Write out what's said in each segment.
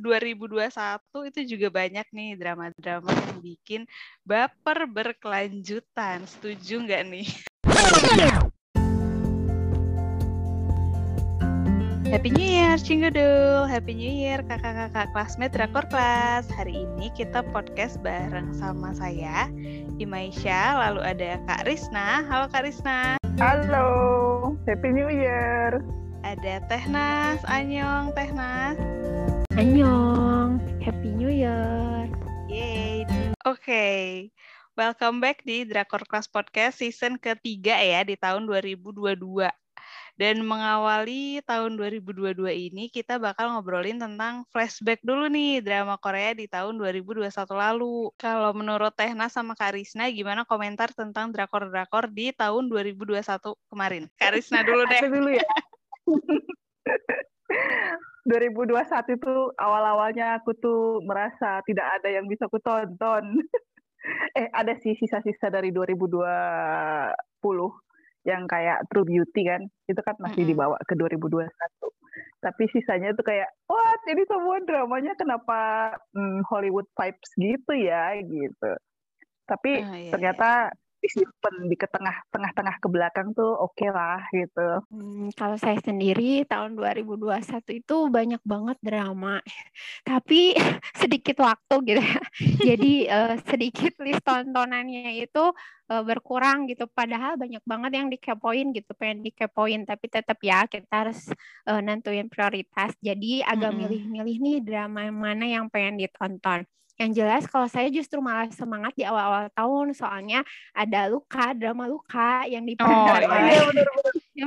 2021 itu juga banyak nih drama-drama yang bikin baper berkelanjutan. Setuju nggak nih? Happy New Year, Cinggudul. Happy New Year, kakak-kakak classmate Drakor Kelas. Hari ini kita podcast bareng sama saya, Imaisha, lalu ada Kak Risna. Halo Kak Risna. Halo, Happy New Year. Ada Tehnas, Anyong, Tehnas. Annyeong, Happy New Year. Yeay. Oke, okay. welcome back di Drakor Class Podcast season ketiga ya di tahun 2022. Dan mengawali tahun 2022 ini kita bakal ngobrolin tentang flashback dulu nih drama Korea di tahun 2021 lalu. Kalau menurut Tehna sama Karisna gimana komentar tentang drakor-drakor di tahun 2021 kemarin? Karisna dulu deh. dulu ya. 2021 itu awal-awalnya aku tuh merasa tidak ada yang bisa aku tonton. eh ada sih sisa-sisa dari 2020 yang kayak True Beauty kan itu kan masih mm -hmm. dibawa ke 2021 tapi sisanya itu kayak what? Ini semua dramanya kenapa hmm, Hollywood vibes gitu ya? Gitu. Tapi oh, iya, ternyata iya disimpan di ke tengah tengah ke belakang tuh oke okay lah gitu. Hmm, kalau saya sendiri tahun 2021 itu banyak banget drama, tapi sedikit waktu gitu ya. Jadi uh, sedikit list tontonannya itu uh, berkurang gitu. Padahal banyak banget yang dikepoin gitu, pengen dikepoin, tapi tetap ya kita harus uh, nentuin prioritas. Jadi agak milih-milih nih drama yang mana yang pengen ditonton. Yang jelas kalau saya justru malah semangat di awal-awal tahun soalnya ada luka, drama luka yang di Oh, iya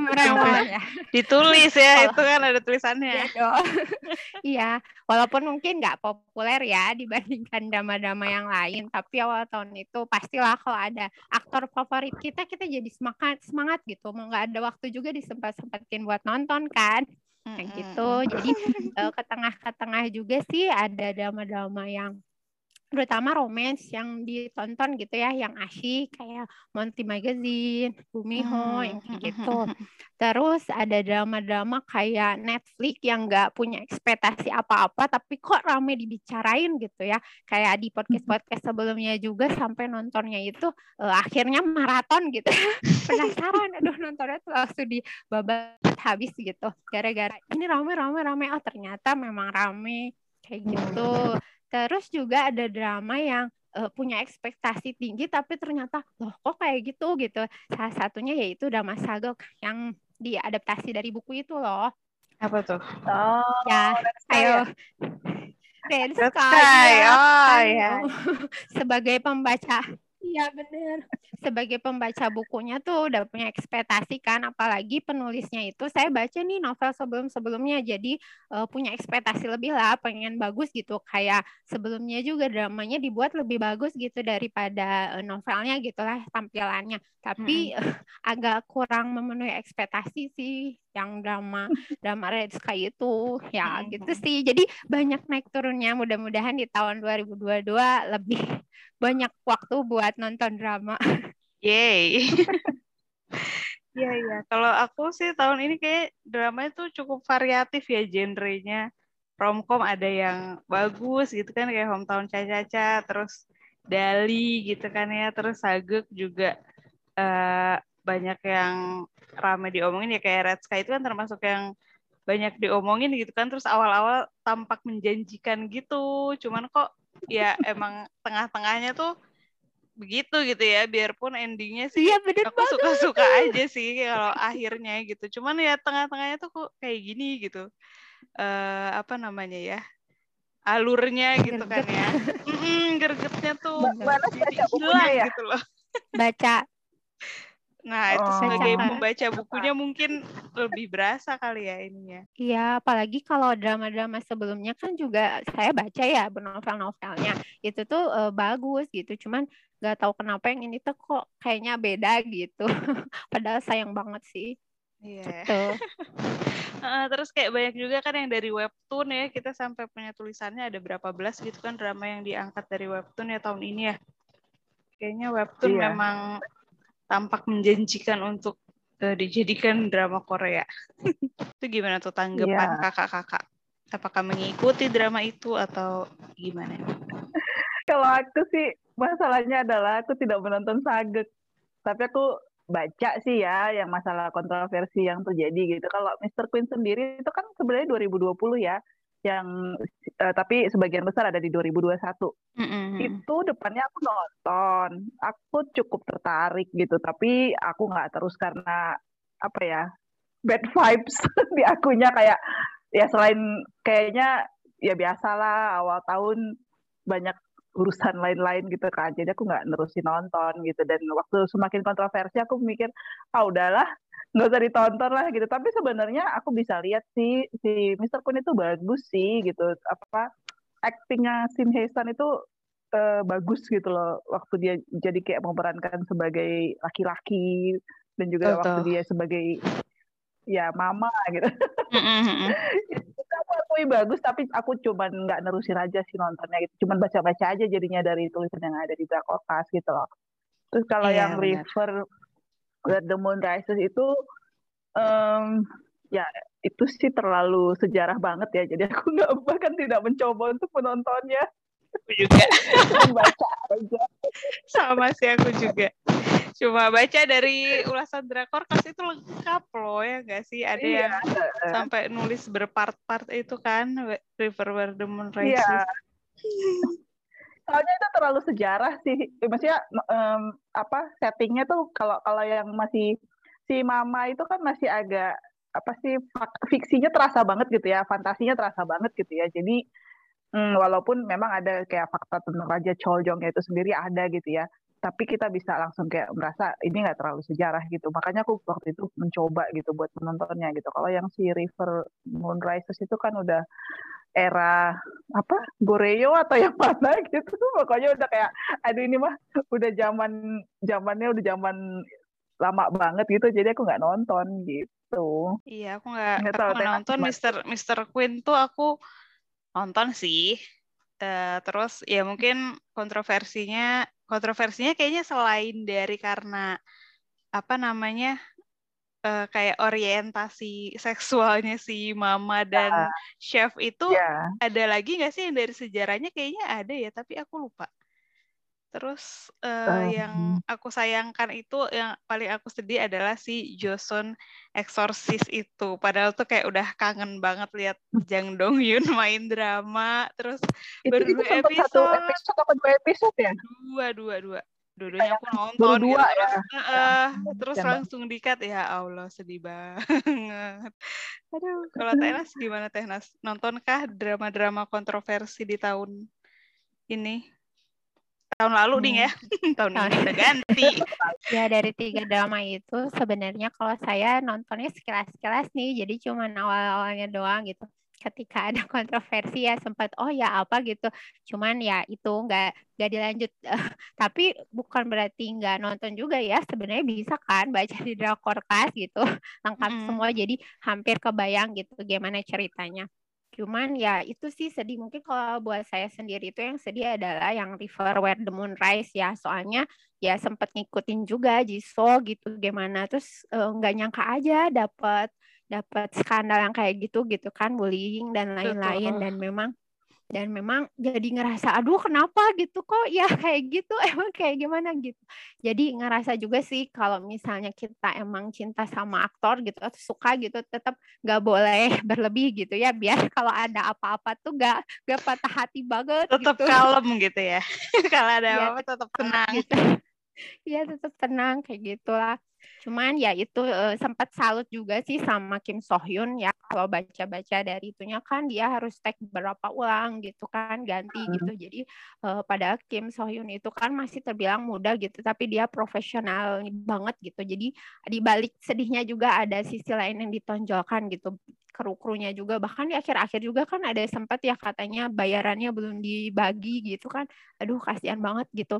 ya. Ditulis ya, itu kan ada tulisannya. Iya, iya, walaupun mungkin nggak populer ya dibandingkan drama-drama yang lain, tapi awal tahun itu pastilah kalau ada aktor favorit kita, kita jadi semangat semangat gitu. Mau nggak ada waktu juga disempat-sempatin buat nonton kan kayak gitu. Jadi uh, ke tengah-ke tengah juga sih ada drama-drama yang terutama romance yang ditonton gitu ya yang asyik kayak Monty Magazine, Bumiho hmm. yang kayak gitu. Terus ada drama-drama kayak Netflix yang nggak punya ekspektasi apa-apa tapi kok rame dibicarain gitu ya. Kayak di podcast-podcast sebelumnya juga sampai nontonnya itu uh, akhirnya maraton gitu. Penasaran aduh nontonnya tuh langsung dibabat habis gitu. Gara-gara ini rame rame rame oh ternyata memang rame kayak gitu. Terus juga ada drama yang uh, punya ekspektasi tinggi tapi ternyata loh kok kayak gitu gitu. Salah satunya yaitu drama Sagok yang diadaptasi dari buku itu loh. Apa tuh? Oh, ya, ayo. Red Sky. Oh, ya. Sebagai pembaca Iya benar. Sebagai pembaca bukunya tuh udah punya ekspektasi kan, apalagi penulisnya itu saya baca nih novel sebelum-sebelumnya, jadi uh, punya ekspektasi lebih lah, pengen bagus gitu. Kayak sebelumnya juga dramanya dibuat lebih bagus gitu daripada uh, novelnya gitulah tampilannya. Tapi hmm. uh, agak kurang memenuhi ekspektasi sih yang drama drama Red Sky itu ya gitu sih jadi banyak naik turunnya mudah-mudahan di tahun 2022 lebih banyak waktu buat nonton drama. Yay. Iya iya. Kalau aku sih tahun ini kayak drama itu cukup variatif ya genrenya. Romcom ada yang bagus gitu kan kayak Hometown Caca-Caca, terus Dali gitu kan ya, terus Sagek juga uh, banyak yang rame diomongin ya kayak Red Sky itu kan termasuk yang banyak diomongin gitu kan terus awal-awal tampak menjanjikan gitu. Cuman kok ya emang tengah-tengahnya tuh begitu gitu ya biarpun endingnya sih iya, bener aku suka-suka aja sih kalau akhirnya gitu. Cuman ya tengah-tengahnya tuh kok kayak gini gitu. Uh, apa namanya ya alurnya gitu kan ya. Mm, gergetnya tuh hilang ya? gitu loh. Baca Nah, itu oh. sebagai pembaca bukunya mungkin lebih berasa kali ya ininya. Iya, apalagi kalau drama-drama sebelumnya kan juga saya baca ya novel-novelnya. Itu tuh uh, bagus gitu. Cuman nggak tahu kenapa yang ini tuh kok kayaknya beda gitu. Padahal sayang banget sih. Iya. Gitu. uh, terus kayak banyak juga kan yang dari webtoon ya. Kita sampai punya tulisannya ada berapa belas gitu kan drama yang diangkat dari webtoon ya tahun ini ya. Kayaknya webtoon iya. memang tampak menjanjikan untuk uh, dijadikan drama Korea. itu gimana tuh tanggapan kakak kakak-kakak apakah mengikuti drama itu atau gimana? Kalau aku sih masalahnya adalah aku tidak menonton Sagek. Tapi aku baca sih ya yang masalah kontroversi yang terjadi gitu. Kalau Mr. Queen sendiri itu kan sebenarnya 2020 ya yang uh, tapi sebagian besar ada di 2021. Mm-hmm. Itu depannya aku nonton, aku cukup tertarik gitu, tapi aku nggak terus karena apa ya bad vibes di akunya kayak ya selain kayaknya ya biasalah awal tahun banyak urusan lain-lain gitu kan jadi aku nggak nerusin nonton gitu dan waktu semakin kontroversi aku mikir ah udahlah nggak usah ditonton lah gitu tapi sebenarnya aku bisa lihat sih si Mr. Kun itu bagus sih gitu apa aktingnya Shin Hye Sun itu uh, bagus gitu loh waktu dia jadi kayak memerankan sebagai laki-laki dan juga Betul. waktu dia sebagai ya mama gitu mm-hmm. itu aku akui bagus tapi aku cuman nggak nerusin aja sih nontonnya gitu cuman baca-baca aja jadinya dari tulisan yang ada di Drakor gitu loh terus kalau yeah, yang bener. River Where the Moon Rises itu um, ya itu sih terlalu sejarah banget ya. Jadi aku nggak bahkan tidak mencoba untuk menontonnya. Aku juga. Baca aja. Sama sih aku juga. Cuma baca dari ulasan drakor kas itu lengkap loh ya nggak sih? Ada iya. yang sampai nulis berpart-part itu kan River Where the Moon Rises. iya. Soalnya itu terlalu sejarah sih. Maksudnya um, apa settingnya tuh kalau kalau yang masih si mama itu kan masih agak apa sih fiksinya terasa banget gitu ya fantasinya terasa banget gitu ya. Jadi hmm, walaupun memang ada kayak fakta tentang Raja Choljongnya itu sendiri ada gitu ya tapi kita bisa langsung kayak merasa ini nggak terlalu sejarah gitu. Makanya aku waktu itu mencoba gitu buat menontonnya gitu. Kalau yang si River Moonrises itu kan udah era apa Goreyo atau yang mana gitu pokoknya udah kayak aduh ini mah udah zaman zamannya udah zaman lama banget gitu. Jadi aku nggak nonton gitu. Iya aku nggak aku nggak nonton. Mister Mister Queen tuh aku nonton sih. Uh, terus ya mungkin kontroversinya kontroversinya kayaknya selain dari karena apa namanya uh, kayak orientasi seksualnya si mama dan uh, chef itu yeah. ada lagi nggak sih yang dari sejarahnya kayaknya ada ya tapi aku lupa Terus uh, uh, yang aku sayangkan itu yang paling aku sedih adalah si Joseon Exorcist itu. Padahal tuh kayak udah kangen banget lihat Jang Dong Yun main drama. Terus itu, baru itu dua episode. Satu episode atau dua episode ya? Dua, dua, dua. Dua-duanya aku nonton dua, gitu. ya. Terus, uh, terus langsung dikat ya Allah sedih banget. Aduh, kalau Tehnas gimana Tehnas? Nontonkah drama-drama kontroversi di tahun ini? tahun lalu hmm. nih ya tahun ini udah ganti ya dari tiga drama itu sebenarnya kalau saya nontonnya sekilas-sekilas nih jadi cuma awal-awalnya doang gitu ketika ada kontroversi ya sempat oh ya apa gitu cuman ya itu nggak nggak dilanjut tapi bukan berarti nggak nonton juga ya sebenarnya bisa kan baca di drakor gitu lengkap mm. semua jadi hampir kebayang gitu gimana ceritanya Cuman ya itu sih sedih. Mungkin kalau buat saya sendiri itu yang sedih adalah yang River Where the Moon Rise ya. Soalnya ya sempat ngikutin juga Jisoo gitu gimana. Terus eh, nggak uh, nyangka aja dapat dapat skandal yang kayak gitu gitu kan bullying dan lain-lain. Dan memang dan memang jadi ngerasa aduh kenapa gitu kok? Ya kayak gitu. Emang kayak gimana gitu. Jadi ngerasa juga sih kalau misalnya kita emang cinta sama aktor gitu atau suka gitu tetap nggak boleh berlebih gitu ya. Biar kalau ada apa-apa tuh nggak nggak patah hati banget tetap gitu. kalem gitu ya. Kalau ada iya, apa-apa tetap tenang. gitu Iya tetap tenang kayak gitulah Cuman ya itu uh, sempat salut juga sih sama Kim So Hyun ya kalau baca-baca dari itunya kan dia harus take berapa ulang gitu kan ganti hmm. gitu. Jadi uh, pada Kim So Hyun itu kan masih terbilang muda gitu tapi dia profesional banget gitu. Jadi di balik sedihnya juga ada sisi lain yang ditonjolkan gitu kru-krunya juga bahkan di akhir-akhir juga kan ada sempat ya katanya bayarannya belum dibagi gitu kan aduh kasihan banget gitu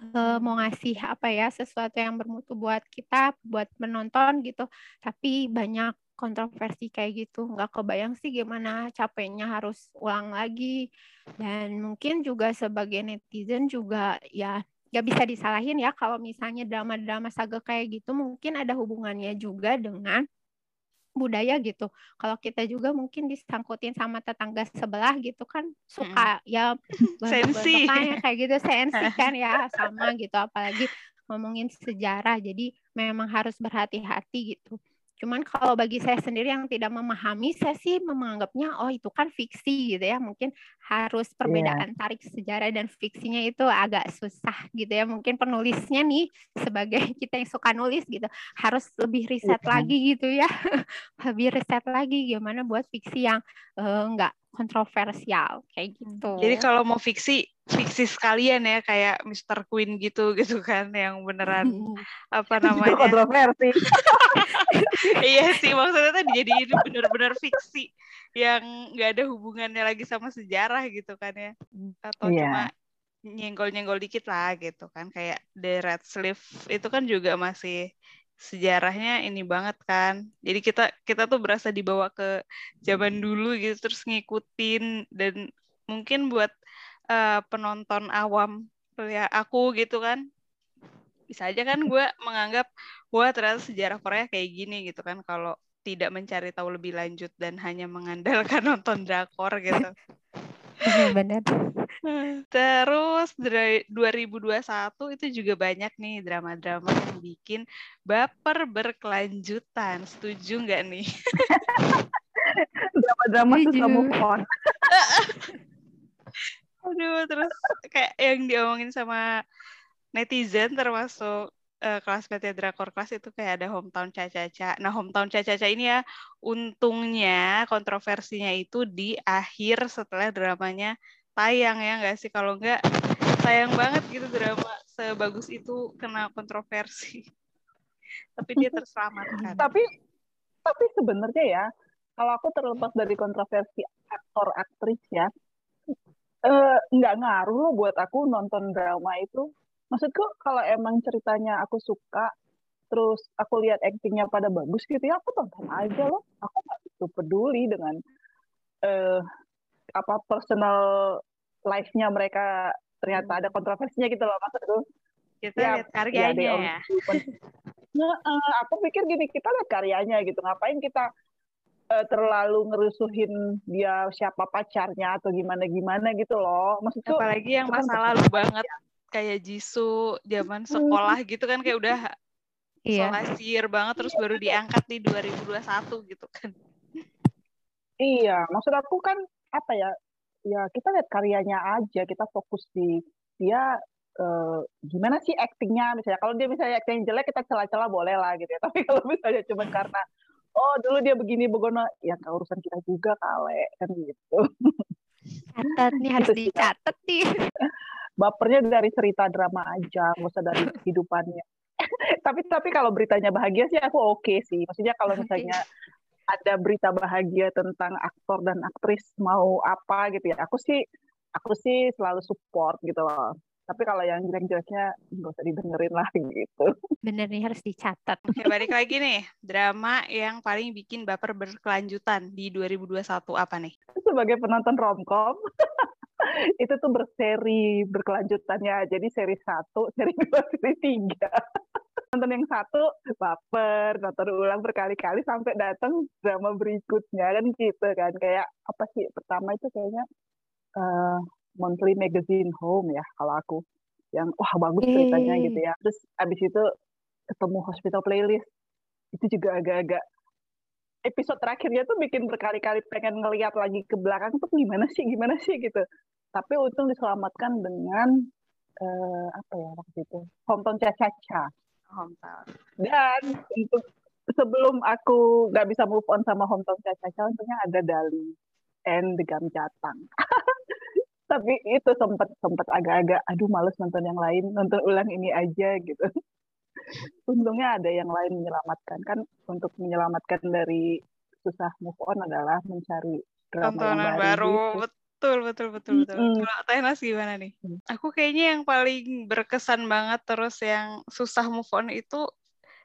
uh, mau ngasih apa ya sesuatu yang bermutu buat kita buat menonton gitu. Tapi banyak kontroversi kayak gitu. Nggak kebayang sih gimana capeknya harus ulang lagi. Dan mungkin juga sebagai netizen juga ya nggak bisa disalahin ya kalau misalnya drama-drama saga kayak gitu. Mungkin ada hubungannya juga dengan budaya gitu. Kalau kita juga mungkin disangkutin sama tetangga sebelah gitu kan suka hmm. ya sensi kayak gitu sensi kan ya sama gitu apalagi ngomongin sejarah. Jadi memang harus berhati-hati gitu. Cuman kalau bagi saya sendiri yang tidak memahami, saya sih menganggapnya oh itu kan fiksi gitu ya. Mungkin harus iya. perbedaan yeah. tarik sejarah dan fiksinya itu agak susah gitu ya. Mungkin penulisnya nih sebagai kita yang suka nulis gitu harus lebih riset yeah. lagi gitu ya. lebih riset lagi gimana buat fiksi yang uh, enggak kontroversial kayak gitu. Jadi kalau mau fiksi fiksi sekalian ya kayak Mr. Queen gitu gitu kan yang beneran apa namanya kontroversi. iya sih maksudnya tadi jadi ini bener-bener fiksi yang nggak ada hubungannya lagi sama sejarah gitu kan ya atau yeah. cuma nyenggol-nyenggol dikit lah gitu kan kayak The Red Sleeve itu kan juga masih sejarahnya ini banget kan. Jadi kita kita tuh berasa dibawa ke zaman dulu gitu terus ngikutin dan mungkin buat uh, penonton awam ya aku gitu kan bisa aja kan gue menganggap wah ternyata sejarah Korea kayak gini gitu kan kalau tidak mencari tahu lebih lanjut dan hanya mengandalkan nonton drakor gitu. Benar. Terus 2021 itu juga banyak nih drama-drama yang bikin baper berkelanjutan. Setuju nggak nih? Drama-drama susah move on. Aduh, terus kayak yang diomongin sama netizen termasuk uh, kelas PT Drakor kelas itu kayak ada hometown Caca-Caca. Nah, hometown Caca-Caca ini ya untungnya kontroversinya itu di akhir setelah dramanya tayang ya nggak sih? Kalau nggak sayang banget gitu drama sebagus itu kena kontroversi. Tapi dia terselamatkan. Tapi tapi sebenarnya ya kalau aku terlepas dari kontroversi aktor aktris ya eh, nggak ngaruh loh buat aku nonton drama itu. Maksudku kalau emang ceritanya aku suka terus aku lihat aktingnya pada bagus gitu ya aku tonton aja loh. Aku nggak peduli dengan uh, apa personal life-nya mereka ternyata ada kontroversinya gitu loh maksudku. Kita ya, lihat karyanya ya. ya. Nah, uh, aku pikir gini, kita lihat karyanya gitu. Ngapain kita uh, terlalu ngerusuhin dia siapa pacarnya atau gimana-gimana gitu loh. Maksudku apalagi yang masa kan lalu banget kayak Jisoo zaman sekolah gitu kan kayak udah iya. solasir banget terus baru diangkat di 2021 gitu kan. Iya, maksud aku kan apa ya ya kita lihat karyanya aja kita fokus di dia uh, gimana sih aktingnya misalnya. Kalau dia misalnya akting jelek kita celah-celah boleh lah gitu ya. Tapi kalau misalnya cuma karena oh dulu dia begini begono ya ke urusan kita juga kale kan gitu. Catat nih harus gitu dicatat nih. Bapernya dari cerita drama aja nggak usah dari kehidupannya. Tapi tapi kalau beritanya bahagia sih aku oke okay sih. Maksudnya kalau misalnya ada berita bahagia tentang aktor dan aktris mau apa gitu ya aku sih aku sih selalu support gitu loh tapi kalau yang jelek-jeleknya nggak usah didengerin lah gitu. Bener nih harus dicatat. Oke, balik lagi nih, drama yang paling bikin baper berkelanjutan di 2021 apa nih? Sebagai penonton romcom, itu tuh berseri berkelanjutannya. Jadi seri satu, seri dua, seri tiga nonton yang satu baper nonton ulang berkali-kali sampai datang drama berikutnya kan gitu kan. Kayak apa sih pertama itu kayaknya uh, monthly magazine home ya kalau aku. Yang wah bagus ceritanya gitu ya. Terus abis itu ketemu hospital playlist. Itu juga agak-agak episode terakhirnya tuh bikin berkali-kali pengen ngeliat lagi ke belakang tuh gimana sih gimana sih gitu. Tapi untung diselamatkan dengan uh, apa ya waktu itu hometown caca-caca hometown. Dan untuk sebelum aku nggak bisa move on sama hometown Caca, untungnya ada Dali and The Gam Jatang. Tapi itu sempat sempat agak-agak, aduh males nonton yang lain, nonton ulang ini aja gitu. Untungnya ada yang lain menyelamatkan kan untuk menyelamatkan dari susah move on adalah mencari drama yang baru. baru. Gitu. Betul, betul, betul, betul. Mm -hmm. Kalau Tehnas gimana nih? Aku kayaknya yang paling berkesan banget terus yang susah move on itu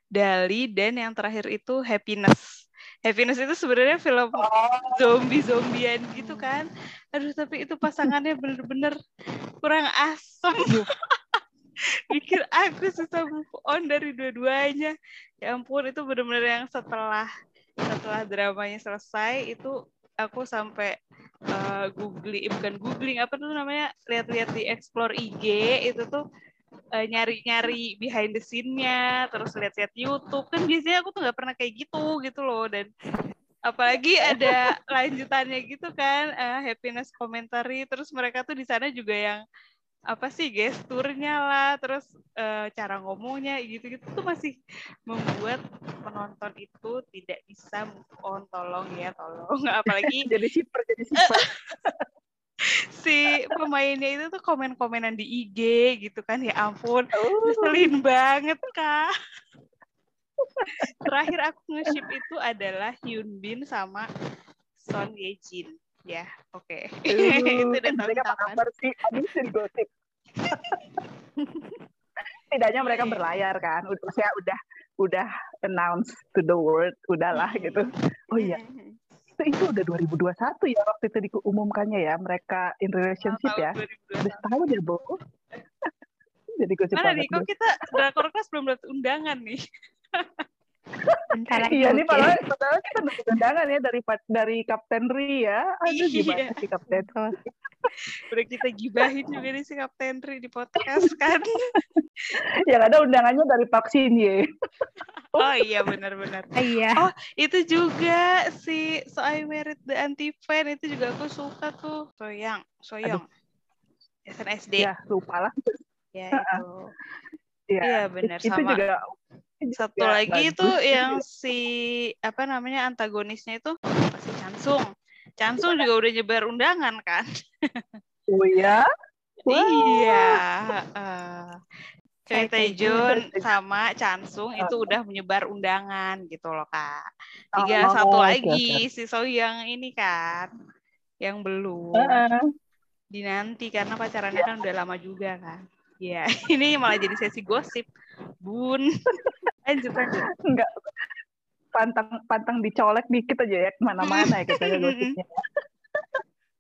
Dali dan yang terakhir itu Happiness. Happiness itu sebenarnya film zombie-zombian gitu kan. Aduh, tapi itu pasangannya bener-bener kurang asem. Iya. Bikin aku susah move on dari dua-duanya. Ya ampun, itu bener-bener yang setelah setelah dramanya selesai itu aku sampai uh, googling eh, bukan googling apa tuh namanya lihat-lihat di explore IG itu tuh uh, nyari-nyari behind the scene-nya terus lihat-lihat YouTube. Kan biasanya aku tuh nggak pernah kayak gitu gitu loh. Dan apalagi ada lanjutannya gitu kan uh, happiness commentary. Terus mereka tuh di sana juga yang apa sih gesturnya lah terus uh, cara ngomongnya gitu-gitu. Tuh masih membuat penonton itu tidak bisa move on. Tolong ya tolong. Apalagi jadi super jadi super si pemainnya itu tuh komen-komenan di IG gitu kan. Ya ampun oh. banget kak. Terakhir aku nge-ship itu adalah Hyun Bin sama Son Ye Jin Ya, oke. Okay. itu udah tahu mereka kapan. sih? Aduh, gosip. Tidaknya mereka berlayar kan. Saya udah udah announce to the world, udahlah gitu. Oh iya. Itu itu udah 2021 ya waktu itu diumumkannya ya mereka in relationship ya. Udah setahun ya, Bu. jadi gosip Mana nih, kok kita drakor kelas belum dapat undangan nih. iya nih padahal, padahal kita dapat undangan ya dari dari Kapten Ri ya. Aduh iya. gimana sih Kapten Udah kita gibahin juga nih si Kapten Ri di podcast kan. Yang ada undangannya dari vaksin ya. oh iya benar-benar. Iya. Oh itu juga si So I Married the Anti Fan itu juga aku suka tuh. Soyang, Soyang. SNSD. Ya lupa lah. Ya itu. Iya, ya, benar sama. Itu juga satu ya, lagi itu yang si apa namanya antagonisnya itu si Chansung. Chansung juga udah nyebar undangan kan? Oh iya? Wow. Iya. Uh, Choi Taejun sama Chansung itu oh. udah menyebar undangan gitu loh kak. Tiga oh, satu oh, lagi okay. si Sohyang ini kan yang belum uh -uh. dinanti karena pacarannya kan udah lama juga kan. Ya, ini malah jadi sesi gosip. Bun. lanjut, lanjut. Enggak. Pantang pantang dicolek dikit aja ya ke mana-mana ya kita gosipnya.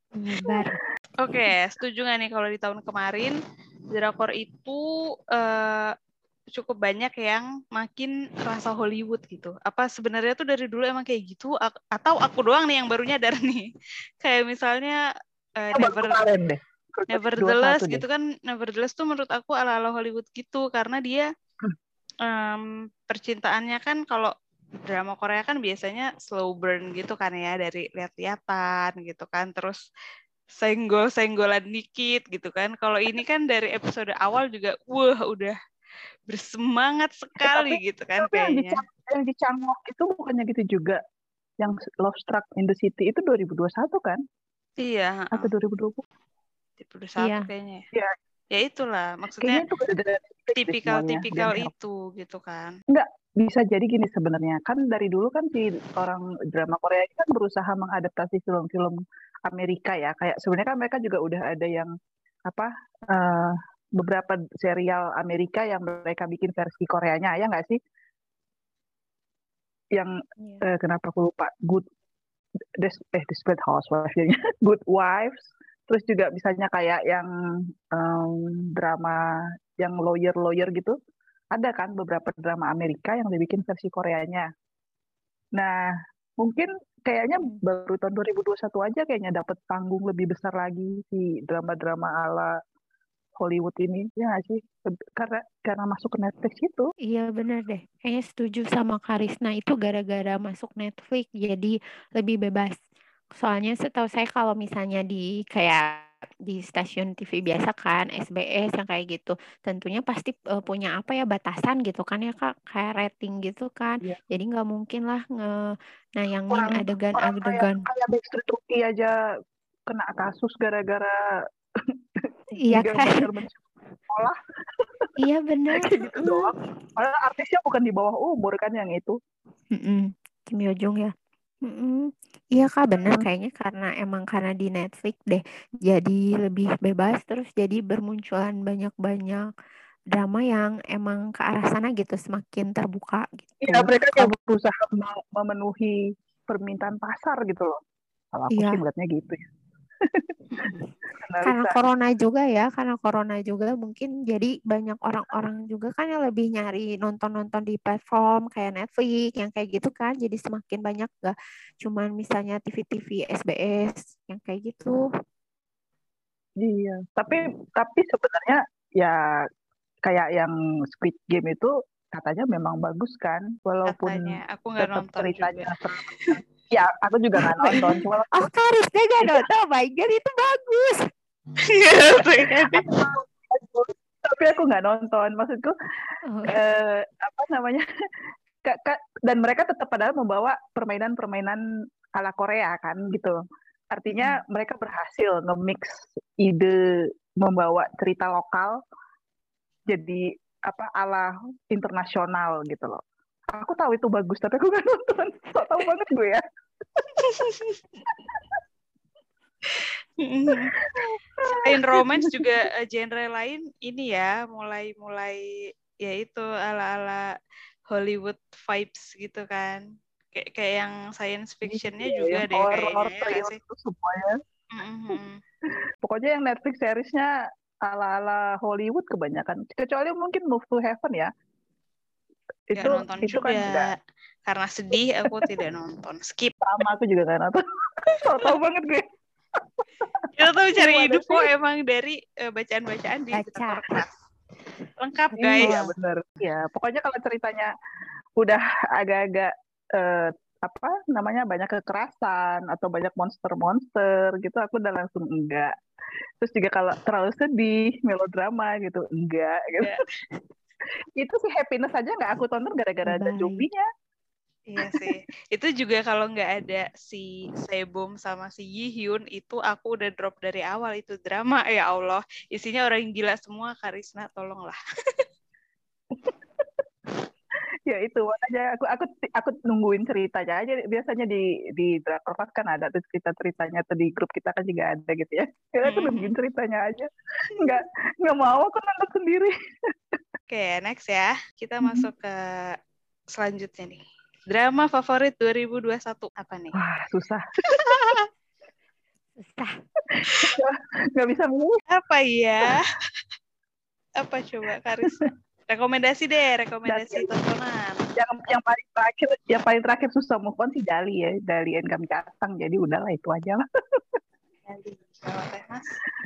Oke, okay, setuju nggak nih kalau di tahun kemarin drakor itu uh, cukup banyak yang makin rasa Hollywood gitu. Apa sebenarnya tuh dari dulu emang kayak gitu atau aku doang nih yang baru nyadar nih. Kayak misalnya uh, Never. Nevertheless gitu kan Nevertheless tuh menurut aku ala-ala Hollywood gitu karena dia um, percintaannya kan kalau drama Korea kan biasanya slow burn gitu kan ya dari lihat-lihatan gitu kan terus senggol-senggolan dikit gitu kan kalau ini kan dari episode awal juga wah udah bersemangat sekali tapi, gitu kan kayaknya yang di, yang di Changwok itu bukannya gitu juga yang Love Struck in the City itu 2021 kan iya atau 2020 21 iya. kayaknya. Ya. Iya. Ya itulah maksudnya itu tipikal-tipikal itu gitu kan. Enggak, bisa jadi gini sebenarnya. Kan dari dulu kan si orang drama Korea ini kan berusaha mengadaptasi film-film Amerika ya. Kayak sebenarnya kan mereka juga udah ada yang apa uh, beberapa serial Amerika yang mereka bikin versi Koreanya ya nggak sih? Yang yeah. uh, kenapa aku lupa? Good Des eh Desperate Housewives Good Wives terus juga misalnya kayak yang um, drama yang lawyer-lawyer gitu ada kan beberapa drama Amerika yang dibikin versi Koreanya. Nah mungkin kayaknya baru tahun 2021 aja kayaknya dapat panggung lebih besar lagi si drama-drama ala Hollywood ini ya gak sih? Karena karena masuk ke Netflix itu iya benar deh. Kayaknya setuju sama Karisna itu gara-gara masuk Netflix jadi lebih bebas Soalnya setahu saya kalau misalnya di kayak di stasiun TV biasa kan, SBS yang kayak gitu, tentunya pasti uh, punya apa ya batasan gitu kan ya Kak, kayak rating gitu kan. Iya. Jadi nggak mungkin lah nge nayangin adegan-adegan. Kayak, kayak Backstreet Rookie aja kena kasus gara-gara iya kan. sekolah. iya benar. gitu doang. Padahal artisnya bukan di bawah umur kan yang itu. Mm -mm. Kim Yo Jong ya. Mm-mm. Iya Kak, benar kayaknya karena emang karena di Netflix deh, jadi lebih bebas terus jadi bermunculan banyak-banyak drama yang emang ke arah sana gitu, semakin terbuka gitu. Iya, mereka kayak berusaha memenuhi permintaan pasar gitu loh. Kalau aku Iya. sih melihatnya gitu ya. Karena corona juga ya, karena corona juga mungkin jadi banyak orang-orang juga kan yang lebih nyari nonton-nonton di platform kayak Netflix yang kayak gitu kan, jadi semakin banyak gak cuman misalnya TV-TV SBS yang kayak gitu. Iya, tapi tapi sebenarnya ya kayak yang Squid Game itu katanya memang bagus kan, walaupun katanya aku nggak nonton ceritanya. Juga. Ya, aku juga nggak nonton. Cuma oh, Karis dia nggak nonton, oh my god itu bagus. tapi aku nggak nonton maksudku oh. eh, apa namanya dan mereka tetap padahal membawa permainan-permainan ala Korea kan gitu artinya hmm. mereka berhasil nge-mix ide membawa cerita lokal jadi apa ala internasional gitu loh aku tahu itu bagus tapi aku nggak nonton so tahu banget gue ya Selain romance juga uh, genre lain ini ya mulai mulai ya itu ala-ala Hollywood vibes gitu kan. Kayak kayak yang science fictionnya iya, juga deh horror, kayaknya ya, itu semuanya. Mm-hmm. Pokoknya yang Netflix seriesnya ala-ala Hollywood kebanyakan. Kecuali mungkin Move to Heaven ya. Itu nonton itu kan juga. kan enggak. Karena sedih aku tidak nonton. Skip. Sama aku juga kan nonton. Tahu banget gue. Kita tuh cari hidup kok emang dari uh, bacaan-bacaan di Baca. Lengkap iya, guys. Iya bener. Ya pokoknya kalau ceritanya udah agak-agak uh, apa namanya banyak kekerasan atau banyak monster-monster gitu aku udah langsung enggak. Terus juga kalau terlalu sedih, melodrama gitu enggak gitu. Yeah. Itu sih happiness aja nggak aku tonton gara-gara ada zombinya. Iya sih. Itu juga kalau nggak ada si Sebum sama si Yi Hyun itu aku udah drop dari awal itu drama ya Allah. Isinya orang yang gila semua Karisna tolonglah. ya itu aja aku aku aku nungguin ceritanya aja biasanya di di drakor kan ada tuh cerita ceritanya atau di grup kita kan juga ada gitu ya ya aku nungguin ceritanya aja nggak nggak mau aku nonton sendiri oke okay, next ya kita masuk ke selanjutnya nih Drama favorit 2021 apa nih? Wah, susah. susah. Gak bisa milih. Apa ya? apa coba Karis? Rekomendasi deh, rekomendasi tontonan. Yang yang paling terakhir, yang paling terakhir susah move on si Dali ya, Dali Engam Catang. Jadi udahlah itu aja lah.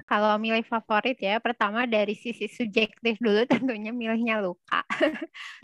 Kalau milih favorit ya, pertama dari sisi subjektif dulu tentunya milihnya Luka.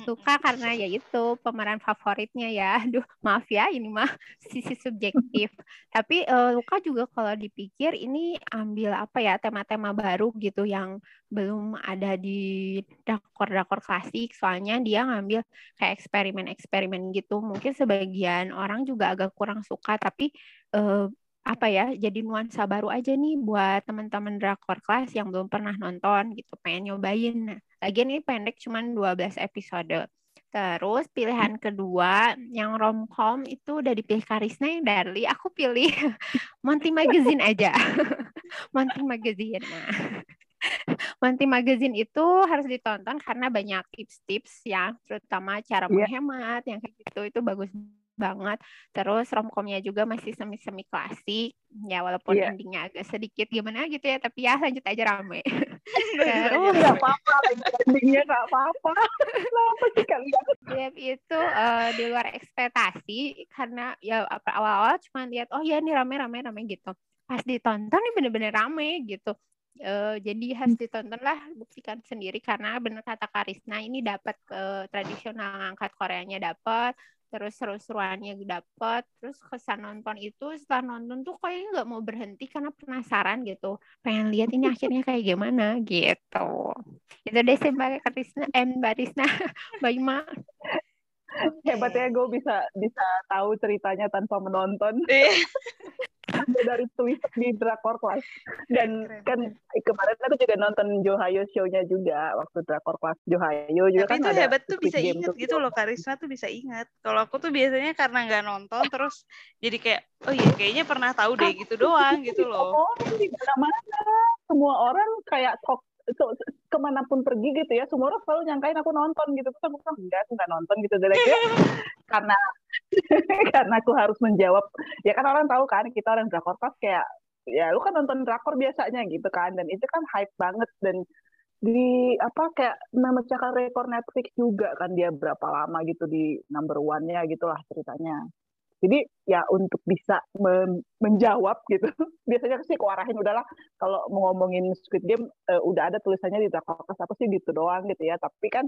Luka karena ya itu pemeran favoritnya ya. Aduh, maaf ya ini mah sisi subjektif. Tapi uh, Luka juga kalau dipikir ini ambil apa ya tema-tema baru gitu yang belum ada di dakor-dakor klasik. Soalnya dia ngambil kayak eksperimen-eksperimen gitu. Mungkin sebagian orang juga agak kurang suka tapi uh, apa ya jadi nuansa baru aja nih buat teman-teman drakor kelas yang belum pernah nonton gitu pengen nyobain. Nah, lagian ini pendek cuman 12 episode. Terus pilihan kedua yang romcom itu udah dipilih Karisna yang Darli aku pilih Monty Magazine aja. Monty Magazine nah. Monty Magazine itu harus ditonton karena banyak tips-tips ya, terutama cara yeah. menghemat yang kayak gitu itu bagus banget. Terus romcomnya juga masih semi-semi klasik. Ya walaupun yeah. endingnya agak sedikit gimana gitu ya, tapi ya lanjut aja rame. Terus nggak apa-apa, endingnya nggak apa-apa. Kenapa sih kalian? Ya, itu uh, di luar ekspektasi karena ya awal-awal cuma lihat oh ya ini rame-rame rame gitu. Pas ditonton ini bener-bener rame gitu. Uh, jadi harus ditonton lah buktikan sendiri karena benar kata Karisna ini dapat uh, tradisional angkat Koreanya dapat terus seru-seruannya dapet terus kesan nonton itu setelah nonton tuh kayaknya nggak mau berhenti karena penasaran gitu. Pengen lihat ini akhirnya kayak gimana gitu. Itu deh sih mbak Karisna eh mbak Risna mbak Ima. Hebatnya gue bisa bisa tahu ceritanya tanpa menonton iya. dari twist di drakor kelas dan Keren. kan kemarin aku juga nonton Johayo show-nya juga waktu drakor kelas Johayo juga Tapi kan itu ada hebat tuh bisa inget gitu loh Karisma tuh bisa ingat kalau aku tuh biasanya karena nggak nonton terus jadi kayak oh iya kayaknya pernah tahu deh gitu doang gitu loh oh di mana-mana semua orang kayak talk so, ke mana pun pergi gitu ya semua orang selalu nyangkain aku nonton gitu. Terus aku bilang enggak aku nggak nonton gitu. Jadi karena karena aku harus menjawab. Ya kan orang tahu kan kita orang drakor kayak ya lu kan nonton drakor biasanya gitu kan. Dan itu kan hype banget. Dan di apa kayak memecahkan rekor Netflix juga kan. Dia berapa lama gitu di number one-nya gitulah ceritanya. Jadi ya untuk bisa men menjawab gitu, biasanya sih kuarahin udahlah kalau mau ngomongin Squid Game uh, udah ada tulisannya di Drakor apa sih gitu doang gitu ya. Tapi kan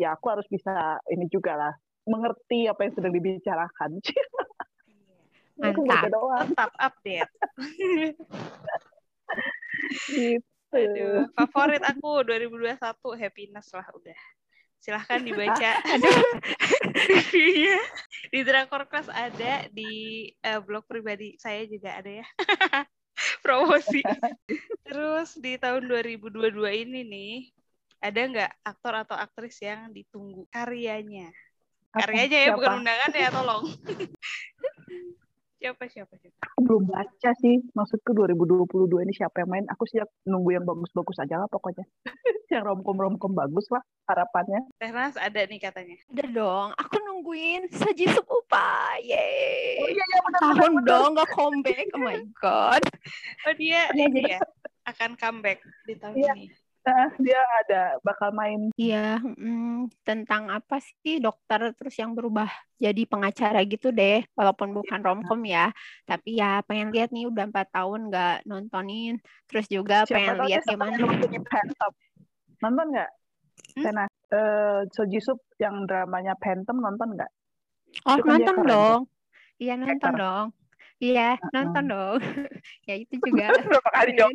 ya aku harus bisa ini juga lah mengerti apa yang sedang dibicarakan. Mantap. Tetap update. gitu. Aduh, favorit aku 2021 happiness lah udah. Silahkan dibaca reviewnya di Drakor Class ada di uh, blog pribadi saya juga ada ya. Promosi. Terus di tahun 2022 ini nih ada nggak aktor atau aktris yang ditunggu karyanya? Karyanya ya bukan undangan ya tolong. Siapa siapa siapa? Aku belum baca sih. Maksudku 2022 ini siapa yang main? Aku siap nunggu yang bagus-bagus aja lah pokoknya. yang romcom-romcom bagus lah harapannya. Tehnas ada nih katanya. Ada dong. Aku nungguin Saji Supupa. Yeay. Oh iya iya benar. Tahun dong gak comeback. Oh my god. Oh dia Iya, jadi- ya akan comeback di tahun Iya. ini. Nah, dia ada bakal main. Iya, mm, tentang apa sih dokter terus yang berubah jadi pengacara gitu deh, walaupun bukan romcom ya, tapi ya pengen lihat nih udah empat tahun nggak nontonin, terus juga siapa pengen lihat gimana. Nonton nggak? Hmm? Sena, eh So Jisoo yang dramanya Phantom nonton nggak? Oh Itu kan nonton keren, dong, iya nonton dong, iya nonton dong, ya itu juga, Berapa kali jawab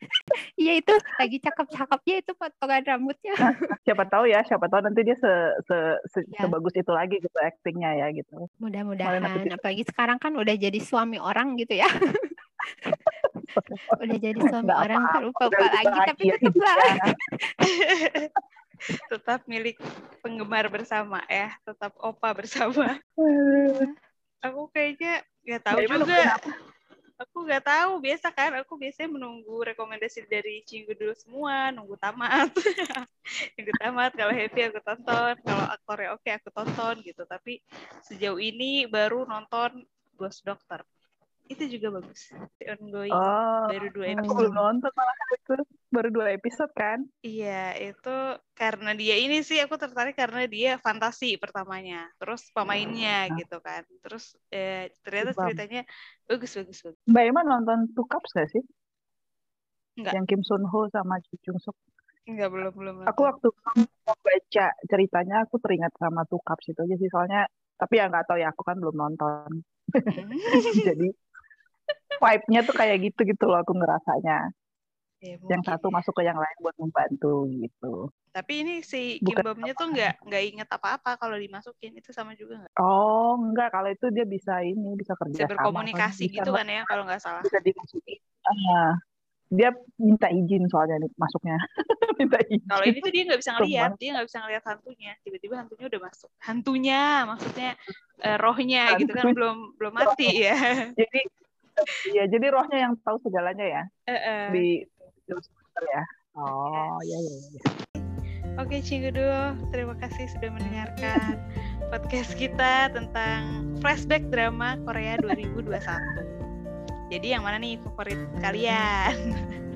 iya itu lagi cakep-cakepnya itu potongan rambutnya. siapa tahu ya, siapa tahu nanti dia se, se, se- Ya. sebagus itu lagi gitu actingnya ya gitu. Mudah-mudahan, apalagi sekarang kan udah jadi suami orang gitu ya. udah jadi suami Nggak orang apa-apa, lupa udah lagi tapi tetap lah. hidupnya. Tetap milik penggemar bersama ya, tetap opa bersama. Aku kayaknya nggak tahu Dari mana juga. kenapa? Aku nggak tahu, biasa kan? Aku biasanya menunggu rekomendasi dari Cinggu dulu semua, nunggu tamat. nunggu tamat, kalau happy aku tonton, kalau aktornya oke aku tonton gitu. Tapi sejauh ini baru nonton Ghost Doctor. Itu juga bagus. Ongoing. Oh, baru dua aku episode. belum nonton malah itu. Baru dua episode kan? Iya, itu karena dia ini sih aku tertarik karena dia fantasi pertamanya, terus pemainnya gitu kan, terus eh, ternyata ceritanya bagus bagus bagus. Mbak Emma nonton Two Cups gak sih? Enggak. Yang Kim Sun Ho sama Chu Jung Suk. Enggak belum belum. Aku waktu mau baca ceritanya aku teringat sama Two Cups itu aja sih soalnya tapi ya nggak tahu ya aku kan belum nonton. Hmm. Jadi vibe-nya tuh kayak gitu gitu loh aku ngerasanya. Ya, Yang satu masuk ke yang lain buat membantu gitu. Tapi ini si Bukan Kimbamnya tuh nggak nggak inget apa-apa kalau dimasukin itu sama juga nggak? Oh, enggak kalau itu dia bisa ini bisa kerja Bisa sama berkomunikasi Bisa gitu kan ya kalau nggak salah. bisa dimasukin. Ah, dia minta izin soalnya nih masuknya. minta izin. Kalau ini tuh dia nggak bisa ngeliat, Teman. dia nggak bisa ngeliat hantunya. Tiba-tiba hantunya udah masuk. Hantunya, maksudnya eh, rohnya gitu kan Hantunya. belum belum mati ya. Jadi ya jadi rohnya yang tahu segalanya ya Eh, eh. di ya. Oh, ya ya ya. Oke, Cinggudu, terima kasih sudah mendengarkan podcast kita tentang flashback drama Korea 2021. Jadi yang mana nih favorit kalian?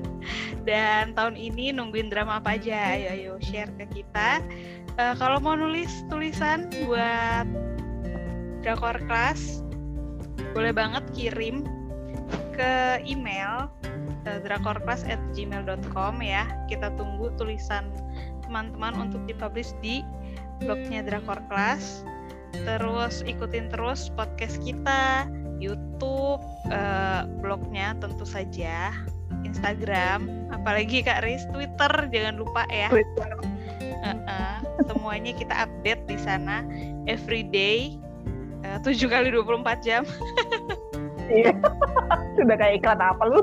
Dan tahun ini nungguin drama apa aja? Ayo, ayo share ke kita. Eh, kalau mau nulis tulisan buat Drakor Class, boleh banget kirim ke email eh, drakorclass@gmail.com ya. Kita tunggu tulisan teman-teman untuk dipublish di blognya Drakor Class. Terus ikutin terus podcast kita, YouTube, eh, blognya tentu saja, Instagram, apalagi Kak Riz, Twitter jangan lupa ya. Twitter. Eh-eh, semuanya kita update di sana everyday eh, 7 kali 24 jam. Iya. Sudah kayak iklan apa lu?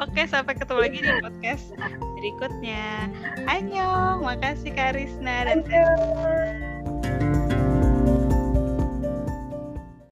Oke, sampai ketemu lagi di podcast berikutnya. Annyeong, makasih Kak Rizna dan Ayo.